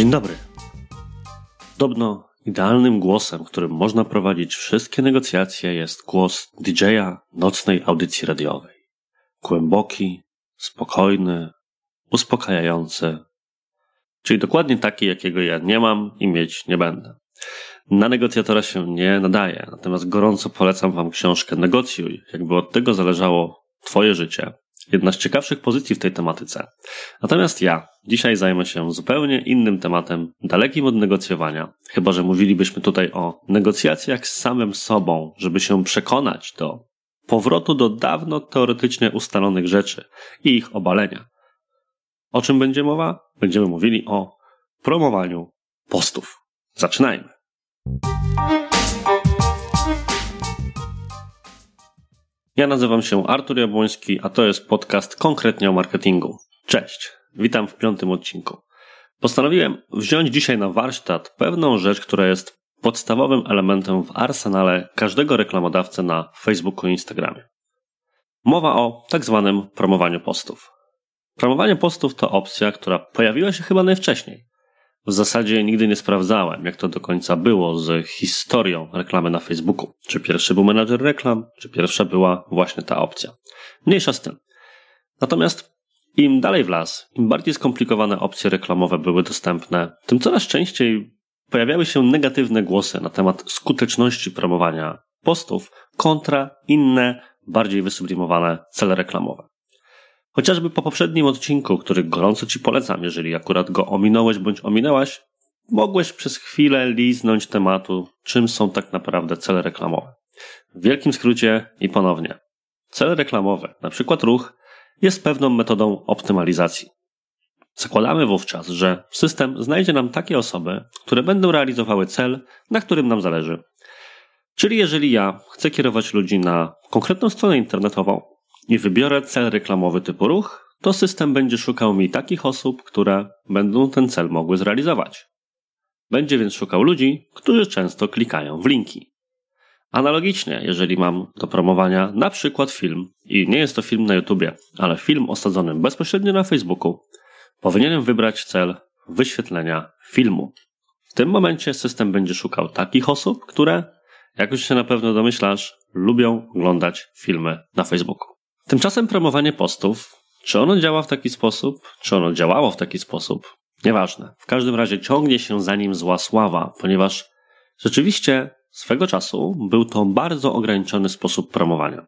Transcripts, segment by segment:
Dzień dobry. Podobno idealnym głosem, którym można prowadzić wszystkie negocjacje, jest głos DJ-a nocnej audycji radiowej. Głęboki, spokojny, uspokajający, czyli dokładnie taki, jakiego ja nie mam i mieć nie będę. Na negocjatora się nie nadaje, natomiast gorąco polecam Wam książkę Negocjuj, jakby od tego zależało Twoje życie jedna z ciekawszych pozycji w tej tematyce. Natomiast ja dzisiaj zajmę się zupełnie innym tematem, dalekim od negocjowania, chyba że mówilibyśmy tutaj o negocjacjach z samym sobą, żeby się przekonać do powrotu do dawno teoretycznie ustalonych rzeczy i ich obalenia. O czym będzie mowa? Będziemy mówili o promowaniu postów. Zaczynajmy. Ja nazywam się Artur Jabłoński, a to jest podcast konkretnie o marketingu. Cześć, witam w piątym odcinku. Postanowiłem wziąć dzisiaj na warsztat pewną rzecz, która jest podstawowym elementem w arsenale każdego reklamodawcy na Facebooku i Instagramie. Mowa o tak zwanym promowaniu postów. Promowanie postów to opcja, która pojawiła się chyba najwcześniej. W zasadzie nigdy nie sprawdzałem, jak to do końca było z historią reklamy na Facebooku. Czy pierwszy był menadżer reklam, czy pierwsza była właśnie ta opcja. Mniejsza z tym. Natomiast im dalej w las, im bardziej skomplikowane opcje reklamowe były dostępne, tym coraz częściej pojawiały się negatywne głosy na temat skuteczności promowania postów kontra inne, bardziej wysublimowane cele reklamowe. Chociażby po poprzednim odcinku, który gorąco Ci polecam, jeżeli akurat go ominąłeś bądź ominęłaś, mogłeś przez chwilę liznąć tematu, czym są tak naprawdę cele reklamowe. W wielkim skrócie i ponownie. Cele reklamowe, na przykład ruch, jest pewną metodą optymalizacji. Zakładamy wówczas, że system znajdzie nam takie osoby, które będą realizowały cel, na którym nam zależy. Czyli jeżeli ja chcę kierować ludzi na konkretną stronę internetową, i wybiorę cel reklamowy typu ruch, to system będzie szukał mi takich osób, które będą ten cel mogły zrealizować. Będzie więc szukał ludzi, którzy często klikają w linki. Analogicznie, jeżeli mam do promowania na przykład film i nie jest to film na YouTubie, ale film osadzony bezpośrednio na Facebooku, powinienem wybrać cel wyświetlenia filmu. W tym momencie system będzie szukał takich osób, które, jak już się na pewno domyślasz, lubią oglądać filmy na Facebooku. Tymczasem promowanie postów, czy ono działa w taki sposób, czy ono działało w taki sposób, nieważne. W każdym razie ciągnie się za nim zła sława, ponieważ rzeczywiście swego czasu był to bardzo ograniczony sposób promowania.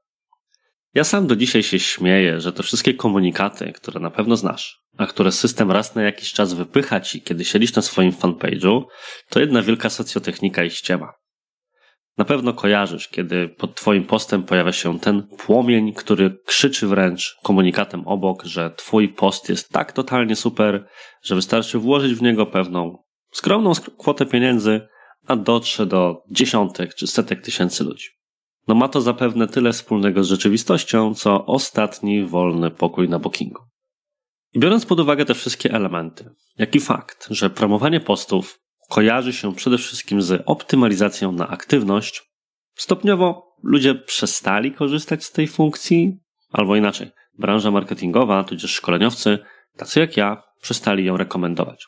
Ja sam do dzisiaj się śmieję, że te wszystkie komunikaty, które na pewno znasz, a które system raz na jakiś czas wypycha ci, kiedy siedzisz na swoim fanpage'u, to jedna wielka socjotechnika i ściema. Na pewno kojarzysz, kiedy pod Twoim postem pojawia się ten płomień, który krzyczy wręcz komunikatem obok, że Twój post jest tak totalnie super, że wystarczy włożyć w niego pewną skromną kwotę pieniędzy, a dotrze do dziesiątek czy setek tysięcy ludzi. No ma to zapewne tyle wspólnego z rzeczywistością, co ostatni wolny pokój na bookingu. I biorąc pod uwagę te wszystkie elementy, jak i fakt, że promowanie postów kojarzy się przede wszystkim z optymalizacją na aktywność, stopniowo ludzie przestali korzystać z tej funkcji, albo inaczej, branża marketingowa, tudzież szkoleniowcy, tacy jak ja, przestali ją rekomendować.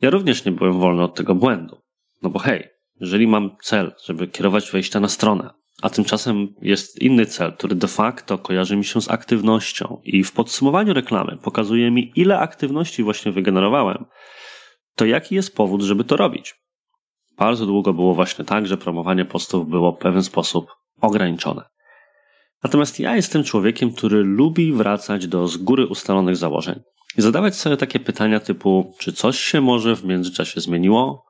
Ja również nie byłem wolny od tego błędu. No bo hej, jeżeli mam cel, żeby kierować wejścia na stronę, a tymczasem jest inny cel, który de facto kojarzy mi się z aktywnością i w podsumowaniu reklamy pokazuje mi, ile aktywności właśnie wygenerowałem, to jaki jest powód, żeby to robić? Bardzo długo było właśnie tak, że promowanie postów było w pewien sposób ograniczone. Natomiast ja jestem człowiekiem, który lubi wracać do z góry ustalonych założeń i zadawać sobie takie pytania typu, czy coś się może w międzyczasie zmieniło?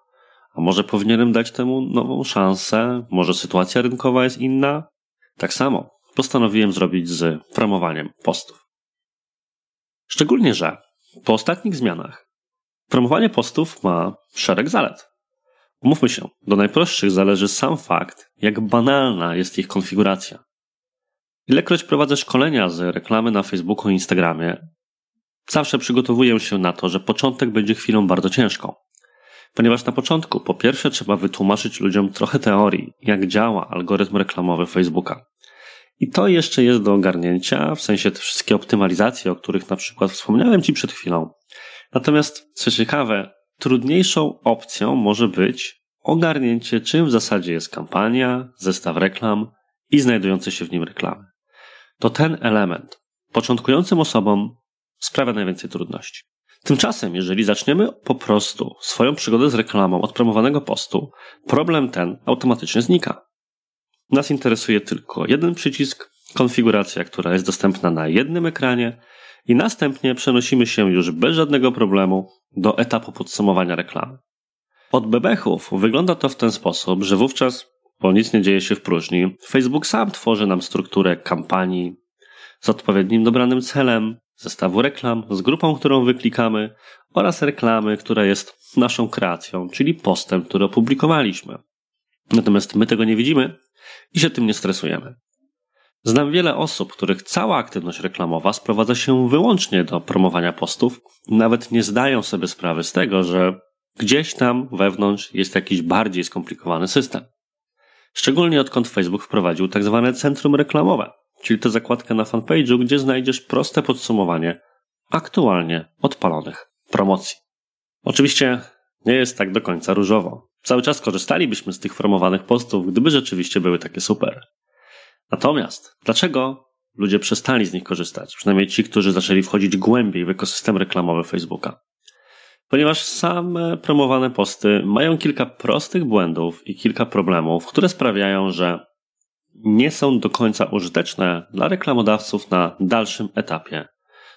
A może powinienem dać temu nową szansę? Może sytuacja rynkowa jest inna? Tak samo postanowiłem zrobić z promowaniem postów. Szczególnie, że po ostatnich zmianach Promowanie postów ma szereg zalet. Umówmy się, do najprostszych zależy sam fakt, jak banalna jest ich konfiguracja. Ilekroć prowadzę szkolenia z reklamy na Facebooku i Instagramie, zawsze przygotowuję się na to, że początek będzie chwilą bardzo ciężką. Ponieważ na początku, po pierwsze, trzeba wytłumaczyć ludziom trochę teorii, jak działa algorytm reklamowy Facebooka. I to jeszcze jest do ogarnięcia, w sensie te wszystkie optymalizacje, o których na przykład wspomniałem Ci przed chwilą. Natomiast, co ciekawe, trudniejszą opcją może być ogarnięcie, czym w zasadzie jest kampania, zestaw reklam i znajdujące się w nim reklamy. To ten element początkującym osobom sprawia najwięcej trudności. Tymczasem, jeżeli zaczniemy po prostu swoją przygodę z reklamą od promowanego postu, problem ten automatycznie znika. Nas interesuje tylko jeden przycisk, konfiguracja, która jest dostępna na jednym ekranie i następnie przenosimy się już bez żadnego problemu do etapu podsumowania reklamy. Od bebechów wygląda to w ten sposób, że wówczas, bo nic nie dzieje się w próżni, Facebook sam tworzy nam strukturę kampanii z odpowiednim dobranym celem, zestawu reklam z grupą, którą wyklikamy oraz reklamy, która jest naszą kreacją, czyli postem, który opublikowaliśmy. Natomiast my tego nie widzimy i się tym nie stresujemy. Znam wiele osób, których cała aktywność reklamowa sprowadza się wyłącznie do promowania postów, nawet nie zdają sobie sprawy z tego, że gdzieś tam wewnątrz jest jakiś bardziej skomplikowany system. Szczególnie odkąd Facebook wprowadził tak zwane centrum reklamowe, czyli tę zakładkę na fanpage'u, gdzie znajdziesz proste podsumowanie aktualnie odpalonych promocji. Oczywiście nie jest tak do końca różowo. Cały czas korzystalibyśmy z tych promowanych postów, gdyby rzeczywiście były takie super. Natomiast dlaczego ludzie przestali z nich korzystać? Przynajmniej ci, którzy zaczęli wchodzić głębiej w ekosystem reklamowy Facebooka. Ponieważ same promowane posty mają kilka prostych błędów i kilka problemów, które sprawiają, że nie są do końca użyteczne dla reklamodawców na dalszym etapie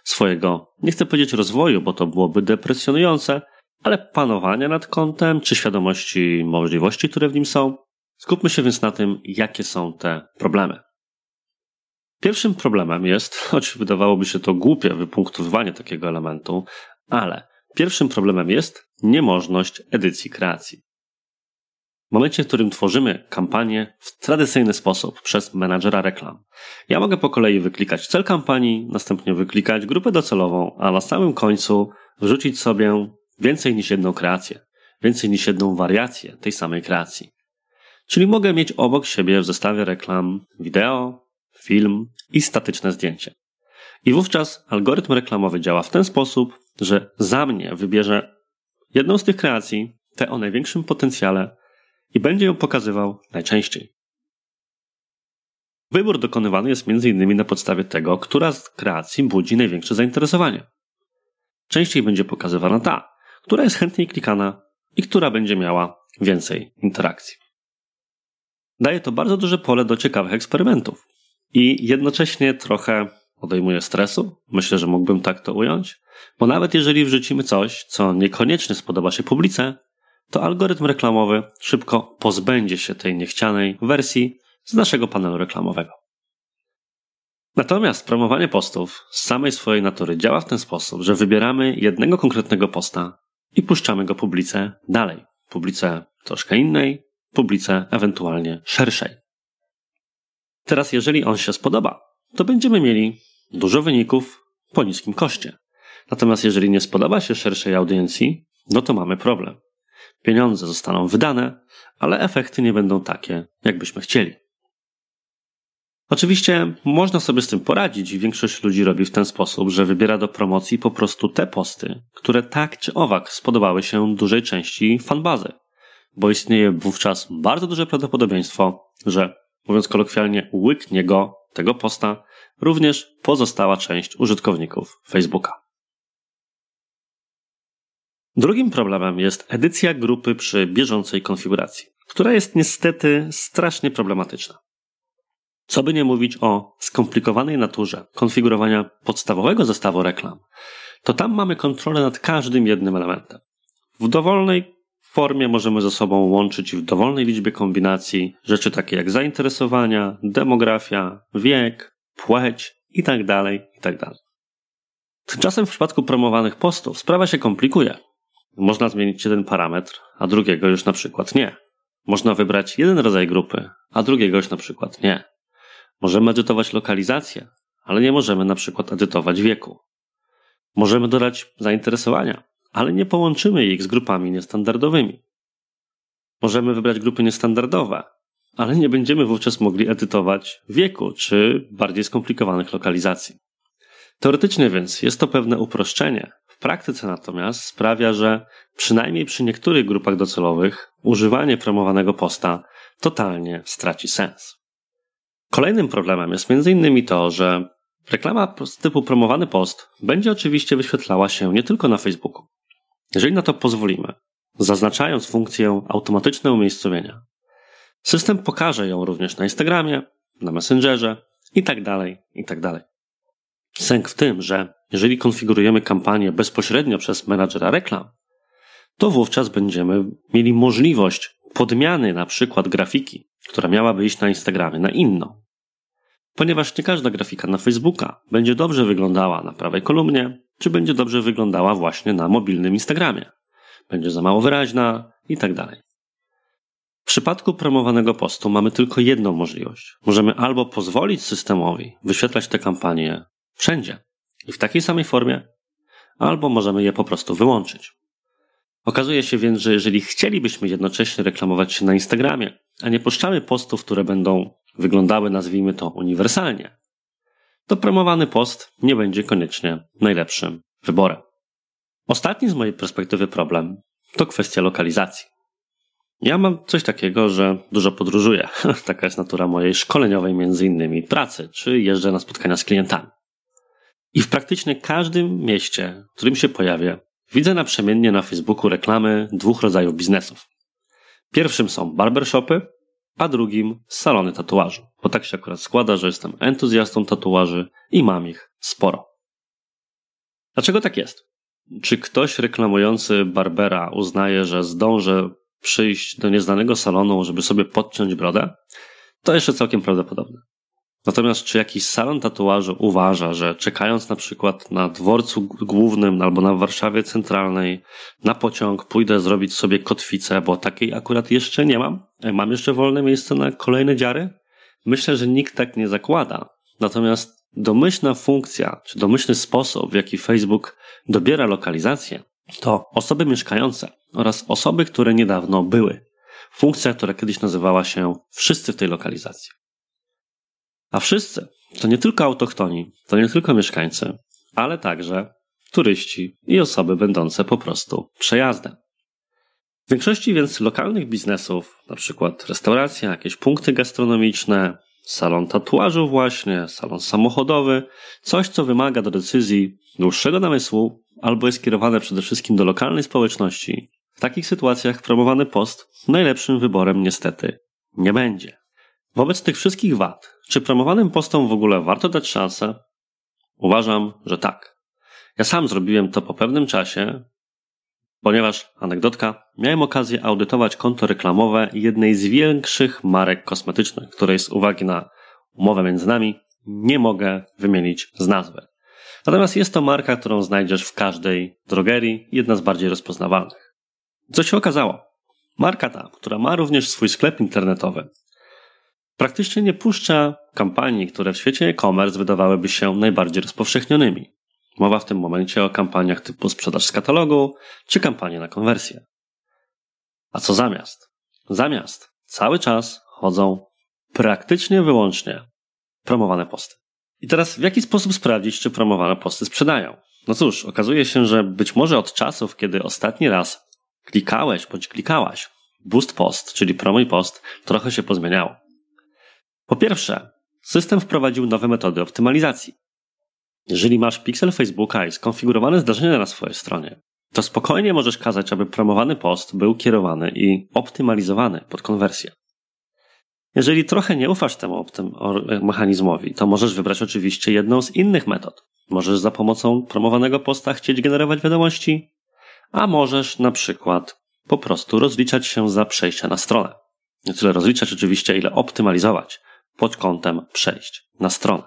swojego, nie chcę powiedzieć rozwoju, bo to byłoby depresjonujące, ale panowania nad kontem czy świadomości możliwości, które w nim są. Skupmy się więc na tym, jakie są te problemy. Pierwszym problemem jest, choć wydawałoby się to głupie wypunktowywanie takiego elementu, ale pierwszym problemem jest niemożność edycji kreacji. W momencie, w którym tworzymy kampanię w tradycyjny sposób przez menadżera reklam, ja mogę po kolei wyklikać cel kampanii, następnie wyklikać grupę docelową, a na samym końcu wrzucić sobie więcej niż jedną kreację, więcej niż jedną wariację tej samej kreacji. Czyli mogę mieć obok siebie w zestawie reklam wideo, film i statyczne zdjęcie. I wówczas algorytm reklamowy działa w ten sposób, że za mnie wybierze jedną z tych kreacji, tę o największym potencjale, i będzie ją pokazywał najczęściej. Wybór dokonywany jest m.in. na podstawie tego, która z kreacji budzi największe zainteresowanie. Częściej będzie pokazywana ta, która jest chętniej klikana i która będzie miała więcej interakcji. Daje to bardzo duże pole do ciekawych eksperymentów i jednocześnie trochę odejmuje stresu. Myślę, że mógłbym tak to ująć, bo nawet jeżeli wrzucimy coś, co niekoniecznie spodoba się publice, to algorytm reklamowy szybko pozbędzie się tej niechcianej wersji z naszego panelu reklamowego. Natomiast promowanie postów z samej swojej natury działa w ten sposób, że wybieramy jednego konkretnego posta i puszczamy go publice dalej. Publice troszkę innej, publice ewentualnie szerszej. Teraz, jeżeli on się spodoba, to będziemy mieli dużo wyników po niskim koszcie. Natomiast jeżeli nie spodoba się szerszej audiencji, no to mamy problem. Pieniądze zostaną wydane, ale efekty nie będą takie, jakbyśmy chcieli. Oczywiście można sobie z tym poradzić i większość ludzi robi w ten sposób, że wybiera do promocji po prostu te posty, które tak czy owak spodobały się dużej części fanbazy, bo istnieje wówczas bardzo duże prawdopodobieństwo, że, mówiąc kolokwialnie, łyknie go, tego posta, również pozostała część użytkowników Facebooka. Drugim problemem jest edycja grupy przy bieżącej konfiguracji, która jest niestety strasznie problematyczna. Co by nie mówić o skomplikowanej naturze konfigurowania podstawowego zestawu reklam, to tam mamy kontrolę nad każdym jednym elementem. W dowolnej formie możemy ze sobą łączyć w dowolnej liczbie kombinacji rzeczy takie jak zainteresowania, demografia, wiek, płeć itd. Tak itd. Tak Tymczasem w przypadku promowanych postów sprawa się komplikuje, można zmienić jeden parametr, a drugiego już na przykład nie. Można wybrać jeden rodzaj grupy, a drugiego już na przykład nie. Możemy edytować lokalizację, ale nie możemy na przykład edytować wieku. Możemy dodać zainteresowania, ale nie połączymy ich z grupami niestandardowymi. Możemy wybrać grupy niestandardowe, ale nie będziemy wówczas mogli edytować wieku czy bardziej skomplikowanych lokalizacji. Teoretycznie więc jest to pewne uproszczenie. W praktyce natomiast sprawia, że przynajmniej przy niektórych grupach docelowych używanie promowanego posta totalnie straci sens. Kolejnym problemem jest m.in. to, że reklama z typu promowany post będzie oczywiście wyświetlała się nie tylko na Facebooku. Jeżeli na to pozwolimy, zaznaczając funkcję automatyczne umiejscowienia, system pokaże ją również na Instagramie, na Messengerze itd. Tak itd. Tak Sęk w tym, że jeżeli konfigurujemy kampanię bezpośrednio przez menadżera reklam, to wówczas będziemy mieli możliwość podmiany na przykład grafiki, która miałaby iść na Instagramie, na inną. Ponieważ nie każda grafika na Facebooka będzie dobrze wyglądała na prawej kolumnie, czy będzie dobrze wyglądała właśnie na mobilnym Instagramie. Będzie za mało wyraźna i tak dalej. W przypadku promowanego postu mamy tylko jedną możliwość. Możemy albo pozwolić systemowi wyświetlać te kampanie wszędzie i w takiej samej formie, albo możemy je po prostu wyłączyć. Okazuje się więc, że jeżeli chcielibyśmy jednocześnie reklamować się na Instagramie, a nie puszczamy postów, które będą wyglądały, nazwijmy to, uniwersalnie, to promowany post nie będzie koniecznie najlepszym wyborem. Ostatni z mojej perspektywy problem to kwestia lokalizacji. Ja mam coś takiego, że dużo podróżuję. Taka jest natura mojej szkoleniowej, między innymi pracy, czy jeżdżę na spotkania z klientami. I w praktycznie każdym mieście, w którym się pojawię, widzę naprzemiennie na Facebooku reklamy dwóch rodzajów biznesów. Pierwszym są barbershopy, a drugim salony tatuażu. Bo tak się akurat składa, że jestem entuzjastą tatuaży i mam ich sporo. Dlaczego tak jest? Czy ktoś reklamujący Barbera uznaje, że zdąży przyjść do nieznanego salonu, żeby sobie podciąć brodę? To jeszcze całkiem prawdopodobne. Natomiast czy jakiś salon tatuażu uważa, że czekając na przykład na dworcu głównym albo na Warszawie Centralnej na pociąg pójdę zrobić sobie kotwicę, bo takiej akurat jeszcze nie mam? E, mam jeszcze wolne miejsce na kolejne dziary? Myślę, że nikt tak nie zakłada. Natomiast domyślna funkcja, czy domyślny sposób, w jaki Facebook dobiera lokalizację, to osoby mieszkające oraz osoby, które niedawno były. Funkcja, która kiedyś nazywała się wszyscy w tej lokalizacji. A wszyscy to nie tylko autochtoni, to nie tylko mieszkańcy, ale także turyści i osoby będące po prostu przejazdem. W większości więc lokalnych biznesów, na przykład restauracja, jakieś punkty gastronomiczne, salon tatuażu właśnie, salon samochodowy, coś co wymaga do decyzji dłuższego namysłu albo jest kierowane przede wszystkim do lokalnej społeczności. W takich sytuacjach promowany post najlepszym wyborem niestety nie będzie. Wobec tych wszystkich wad, czy promowanym postom w ogóle warto dać szansę? Uważam, że tak. Ja sam zrobiłem to po pewnym czasie, ponieważ, anegdotka, miałem okazję audytować konto reklamowe jednej z większych marek kosmetycznych, której z uwagi na umowę między nami nie mogę wymienić z nazwy. Natomiast jest to marka, którą znajdziesz w każdej drogerii, jedna z bardziej rozpoznawalnych. Co się okazało? Marka ta, która ma również swój sklep internetowy, praktycznie nie puszcza kampanii, które w świecie e-commerce wydawałyby się najbardziej rozpowszechnionymi. Mowa w tym momencie o kampaniach typu sprzedaż z katalogu czy kampanie na konwersję. A co zamiast? Zamiast cały czas chodzą praktycznie wyłącznie promowane posty. I teraz w jaki sposób sprawdzić, czy promowane posty sprzedają? No cóż, okazuje się, że być może od czasów, kiedy ostatni raz klikałeś bądź klikałaś boost post, czyli promuj post, trochę się pozmieniało. Po pierwsze, system wprowadził nowe metody optymalizacji. Jeżeli masz pixel Facebooka i skonfigurowane zdarzenia na swojej stronie, to spokojnie możesz kazać, aby promowany post był kierowany i optymalizowany pod konwersję. Jeżeli trochę nie ufasz temu mechanizmowi, to możesz wybrać oczywiście jedną z innych metod. Możesz za pomocą promowanego posta chcieć generować wiadomości, a możesz na przykład po prostu rozliczać się za przejście na stronę. Nie tyle rozliczać oczywiście, ile optymalizować pod kątem przejść na stronę.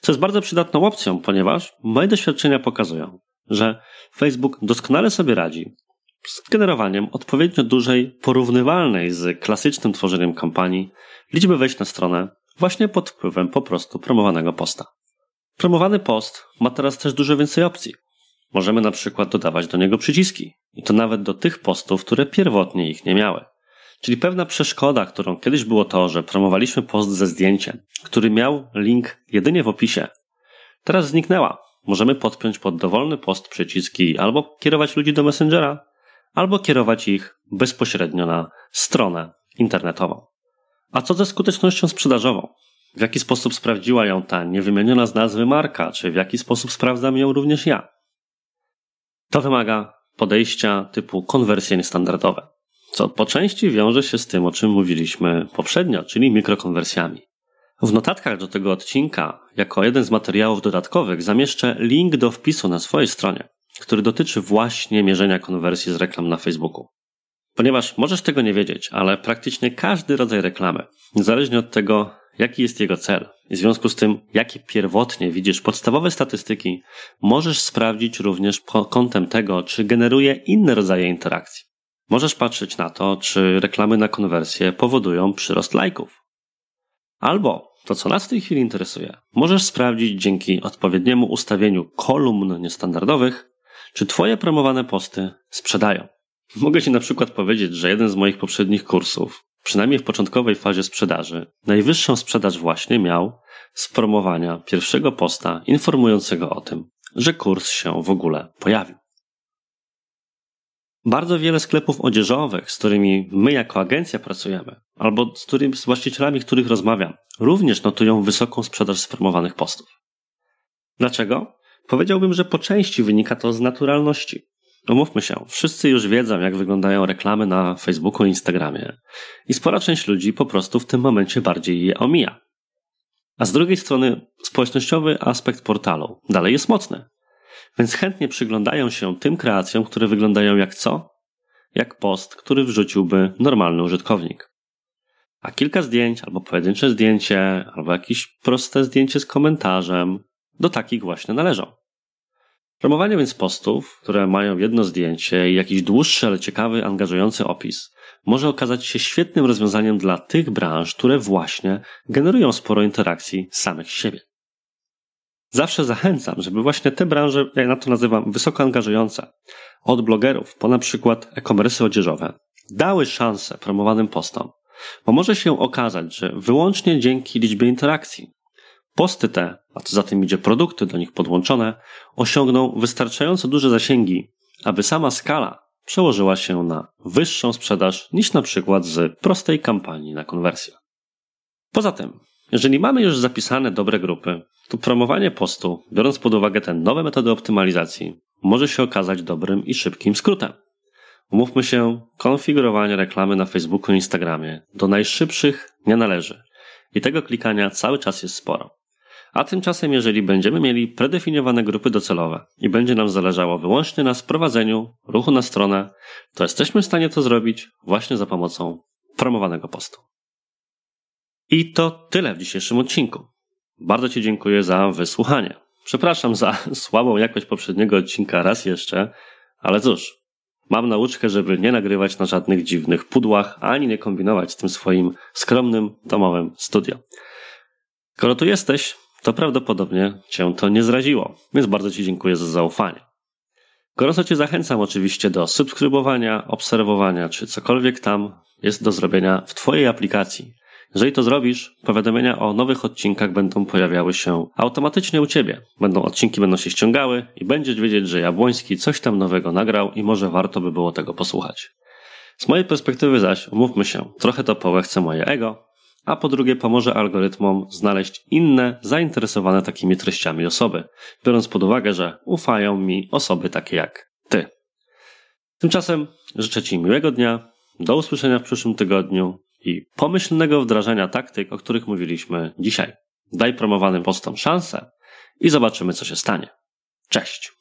Co jest bardzo przydatną opcją, ponieważ moje doświadczenia pokazują, że Facebook doskonale sobie radzi z generowaniem odpowiednio dużej, porównywalnej z klasycznym tworzeniem kampanii liczby wejść na stronę właśnie pod wpływem po prostu promowanego posta. Promowany post ma teraz też dużo więcej opcji. Możemy na przykład dodawać do niego przyciski. I to nawet do tych postów, które pierwotnie ich nie miały. Czyli pewna przeszkoda, którą kiedyś było to, że promowaliśmy post ze zdjęciem, który miał link jedynie w opisie, teraz zniknęła. Możemy podpiąć pod dowolny post przyciski albo kierować ludzi do Messengera, albo kierować ich bezpośrednio na stronę internetową. A co ze skutecznością sprzedażową? W jaki sposób sprawdziła ją ta niewymieniona z nazwy marka, czy w jaki sposób sprawdzam ją również ja? To wymaga podejścia typu konwersje niestandardowe, co po części wiąże się z tym, o czym mówiliśmy poprzednio, czyli mikrokonwersjami. W notatkach do tego odcinka, jako jeden z materiałów dodatkowych, zamieszczę link do wpisu na swojej stronie, który dotyczy właśnie mierzenia konwersji z reklam na Facebooku. Ponieważ możesz tego nie wiedzieć, ale praktycznie każdy rodzaj reklamy, niezależnie od tego, jaki jest jego cel, i w związku z tym, jakie pierwotnie widzisz podstawowe statystyki, możesz sprawdzić również pod kątem tego, czy generuje inne rodzaje interakcji. Możesz patrzeć na to, czy reklamy na konwersję powodują przyrost lajków. Albo to, co nas w tej chwili interesuje, możesz sprawdzić dzięki odpowiedniemu ustawieniu kolumn niestandardowych, czy Twoje promowane posty sprzedają. Mogę Ci na przykład powiedzieć, że jeden z moich poprzednich kursów, przynajmniej w początkowej fazie sprzedaży, najwyższą sprzedaż właśnie miał z promowania pierwszego posta informującego o tym, że kurs się w ogóle pojawił. Bardzo wiele sklepów odzieżowych, z którymi my jako agencja pracujemy, albo z, którymi, z właścicielami, których rozmawiam, również notują wysoką sprzedaż spromowanych postów. Dlaczego? Powiedziałbym, że po części wynika to z naturalności. Umówmy się, wszyscy już wiedzą, jak wyglądają reklamy na Facebooku i Instagramie. I spora część ludzi po prostu w tym momencie bardziej je omija. A z drugiej strony, społecznościowy aspekt portalu dalej jest mocny. Więc chętnie przyglądają się tym kreacjom, które wyglądają jak co? Jak post, który wrzuciłby normalny użytkownik. A kilka zdjęć, albo pojedyncze zdjęcie, albo jakieś proste zdjęcie z komentarzem, do takich właśnie należą. Promowanie więc postów, które mają jedno zdjęcie i jakiś dłuższy, ale ciekawy, angażujący opis, może okazać się świetnym rozwiązaniem dla tych branż, które właśnie generują sporo interakcji samych siebie. Zawsze zachęcam, żeby właśnie te branże, ja na to nazywam wysoko angażujące, od blogerów po na przykład e-commerce odzieżowe, dały szansę promowanym postom, bo może się okazać, że wyłącznie dzięki liczbie interakcji, Posty te, a co za tym idzie produkty do nich podłączone, osiągną wystarczająco duże zasięgi, aby sama skala przełożyła się na wyższą sprzedaż niż na przykład z prostej kampanii na konwersję. Poza tym, jeżeli mamy już zapisane dobre grupy, to promowanie postu, biorąc pod uwagę te nowe metody optymalizacji, może się okazać dobrym i szybkim skrótem. Umówmy się, konfigurowanie reklamy na Facebooku i Instagramie do najszybszych nie należy. I tego klikania cały czas jest sporo. A tymczasem, jeżeli będziemy mieli predefiniowane grupy docelowe i będzie nam zależało wyłącznie na sprowadzeniu ruchu na stronę, to jesteśmy w stanie to zrobić właśnie za pomocą promowanego postu. I to tyle w dzisiejszym odcinku. Bardzo Ci dziękuję za wysłuchanie. Przepraszam za słabą jakość poprzedniego odcinka raz jeszcze, ale cóż, mam nauczkę, żeby nie nagrywać na żadnych dziwnych pudłach, ani nie kombinować z tym swoim skromnym domowym studio. Skoro tu jesteś, to prawdopodobnie Cię to nie zraziło, więc bardzo Ci dziękuję za zaufanie. Gorąco Cię zachęcam oczywiście do subskrybowania, obserwowania, czy cokolwiek tam jest do zrobienia w Twojej aplikacji. Jeżeli to zrobisz, powiadomienia o nowych odcinkach będą pojawiały się automatycznie u Ciebie. Będą odcinki będą się ściągały i będziesz wiedzieć, że Jabłoński coś tam nowego nagrał i może warto by było tego posłuchać. Z mojej perspektywy zaś, umówmy się, trochę to połechce moje ego, a po drugie pomoże algorytmom znaleźć inne zainteresowane takimi treściami osoby, biorąc pod uwagę, że ufają mi osoby takie jak ty. Tymczasem życzę Ci miłego dnia, do usłyszenia w przyszłym tygodniu i pomyślnego wdrażania taktyk, o których mówiliśmy dzisiaj. Daj promowanym postom szansę i zobaczymy, co się stanie. Cześć!